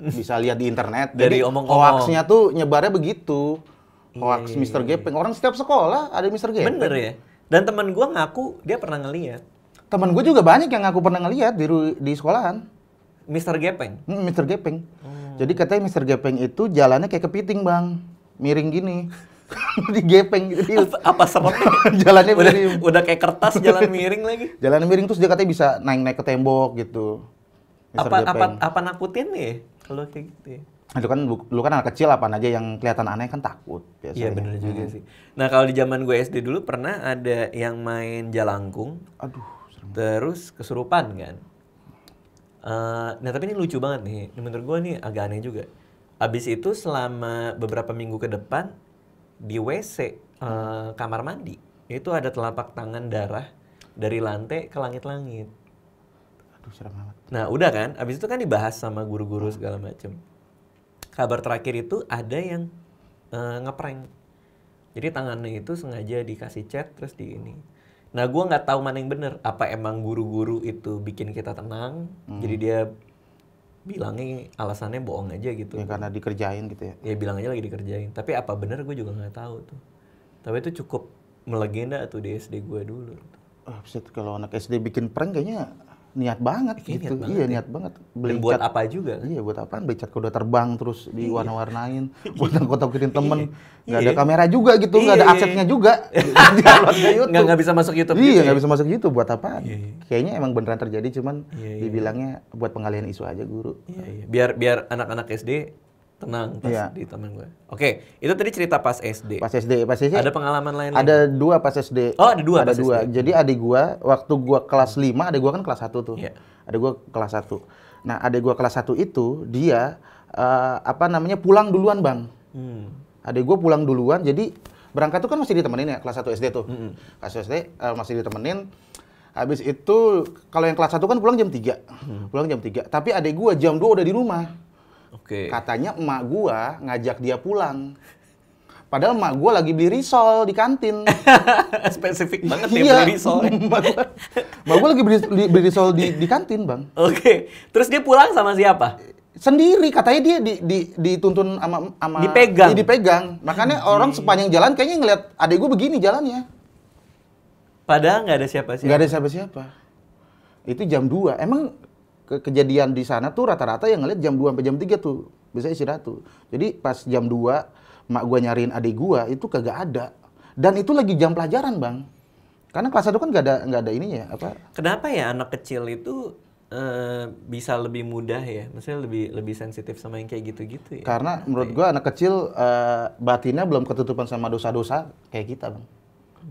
bisa lihat di internet. Dari Jadi omong-omong. hoaxnya tuh nyebarnya begitu. Hoax Iya, Mr. Gepeng. Orang setiap sekolah ada Mr. Gepeng. Bener ya. Dan teman gua ngaku dia pernah ngeliat Temen gue juga banyak yang aku pernah ngeliat di di sekolahan. Mr. Gepeng. Hmm, Mr. Gepeng. Oh. Jadi katanya Mr. Gepeng itu jalannya kayak kepiting bang, miring gini. di gepeng gitu. Apa, apa seremnya? jalannya udah, miring. udah kayak kertas jalan miring lagi. Jalan miring terus dia katanya bisa naik-naik ke tembok gitu. Mr. Apa apa apa nakutin nih kalau kayak gitu ya? Itu kan lu, lu kan anak kecil apa aja yang kelihatan aneh kan takut biasanya. Iya bener juga sih. Nah kalau di zaman gue SD dulu pernah ada yang main jalangkung, Aduh, serem. terus kesurupan kan. Eh, nah tapi ini lucu banget nih, menurut gue nih agak aneh juga. Abis itu selama beberapa minggu ke depan di WC eh, kamar mandi itu ada telapak tangan darah dari lantai ke langit-langit. Aduh, serem banget. Nah udah kan, abis itu kan dibahas sama guru-guru segala macem. Kabar terakhir itu ada yang eh, ngeprank. Jadi tangannya itu sengaja dikasih cat terus di ini. Nah gua nggak tahu mana yang bener. Apa emang guru-guru itu bikin kita tenang? Jadi dia bilangnya alasannya bohong aja gitu. Ya karena dikerjain gitu ya. Ya bilang aja lagi dikerjain. Tapi apa bener gue juga nggak tahu tuh. Tapi itu cukup melegenda tuh di SD gue dulu. Ah, buset, kalau anak SD bikin prank kayaknya niat banget Kayaknya gitu. niat banget iya, ya. niat banget. Dan buat apa juga kan? Iya, buat apaan? Beli cat kuda terbang terus diwarna-warnain, buat nangkut-nangkutin temen. Nggak ada Iya. kamera juga gitu, nggak ada Iya. asetnya juga. Nggak nggak bisa masuk YouTube Iya, juga nggak ya? bisa masuk YouTube buat apaan? Iya, iya. Kayaknya emang beneran terjadi, cuman Iya, iya. dibilangnya buat pengalihan isu aja guru. Iya, iya. Biar biar anak-anak SD tenang pas Iya. di teman gue. Oke, itu tadi cerita pas SD. Pas SD, pas SD Ada pengalaman lain? ada dua pas SD. Oh, ada dua Ada pas dua. SD. Jadi adik gua waktu gua kelas 5, adik gua kan kelas 1 tuh. Iya. Adik gua kelas 1. Nah, adik gua kelas 1 itu dia eh, apa namanya pulang duluan, Bang. Hmm. Adik gua pulang duluan. Jadi berangkat tuh kan masih ditemenin ya kelas 1 SD tuh. Kelas 1 SD eh, masih ditemenin. Habis itu kalau yang kelas 1 kan pulang jam 3. Pulang jam 3. Tapi adik gua jam 2 udah di rumah. Oke. Katanya emak gua ngajak dia pulang. Padahal emak gua lagi beli risol di kantin. Spesifik banget ya Iya. beli risol. Emak gua, emak gua lagi beli, beli, risol di, di kantin, Bang. Oke. Terus dia pulang sama siapa? Sendiri katanya dia di, di, dituntun sama sama Dipegang. Iya, dipegang. Makanya orang sepanjang jalan kayaknya ngeliat adek gua begini jalannya. Padahal nggak ada siapa-siapa. nggak ada siapa-siapa. Itu jam 2. Emang ke kejadian di sana tuh rata-rata yang ngeliat jam 2 sampai jam 3 tuh. Bisa istirahat tuh. Jadi pas jam 2 mak gua nyariin adik gua itu kagak ada. Dan itu lagi jam pelajaran, Bang. Karena kelas 1 kan nggak ada nggak ada ininya apa? Kenapa ya anak kecil itu eh, bisa lebih mudah ya? Maksudnya lebih lebih sensitif sama yang kayak gitu-gitu ya? Karena menurut gua anak kecil eh, batinnya belum ketutupan sama dosa-dosa kayak kita, Bang.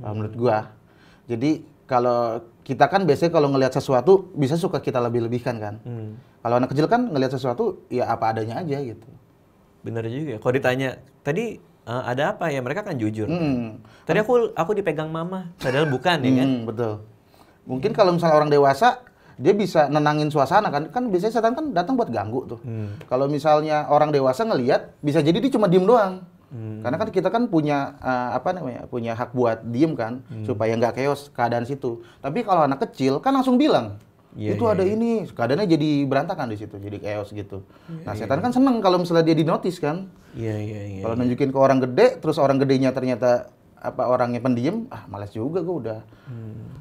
Kalau menurut gua. Jadi kalau kita kan biasanya kalau ngelihat sesuatu bisa suka kita lebih-lebihkan kan. Hmm. Kalau anak kecil kan ngelihat sesuatu ya apa adanya aja gitu. Bener juga. Kalau ditanya, tadi eh, ada apa ya? Mereka kan jujur. Hmm. Tadi aku aku dipegang mama, padahal bukan ya kan? Hmm, betul. Mungkin kalau misalnya orang dewasa dia bisa nenangin suasana kan kan biasanya setan kan datang buat ganggu tuh. Hmm. Kalau misalnya orang dewasa ngelihat bisa jadi dia cuma diem doang. Hmm. Karena kan kita kan punya eh, apa namanya? punya hak buat diem kan Hmm. supaya nggak chaos keadaan situ. Tapi kalau anak kecil kan langsung bilang Iya, itu iya, ada ini, keadaannya jadi berantakan di situ, jadi chaos gitu. Iya, nah, setan kan seneng kalau misalnya dia dinotis kan. Iya iya iya. Kalau nunjukin ke orang gede, terus orang gedenya ternyata apa orangnya pendiam, ah malas juga gue udah Hmm.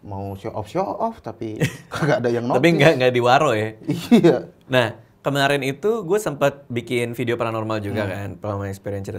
mau show off show off tapi kagak ada yang notice. Tapi nggak nggak diwaro ya. Iya. Nah kemarin itu gue sempat bikin video paranormal juga kan, pengalaman experience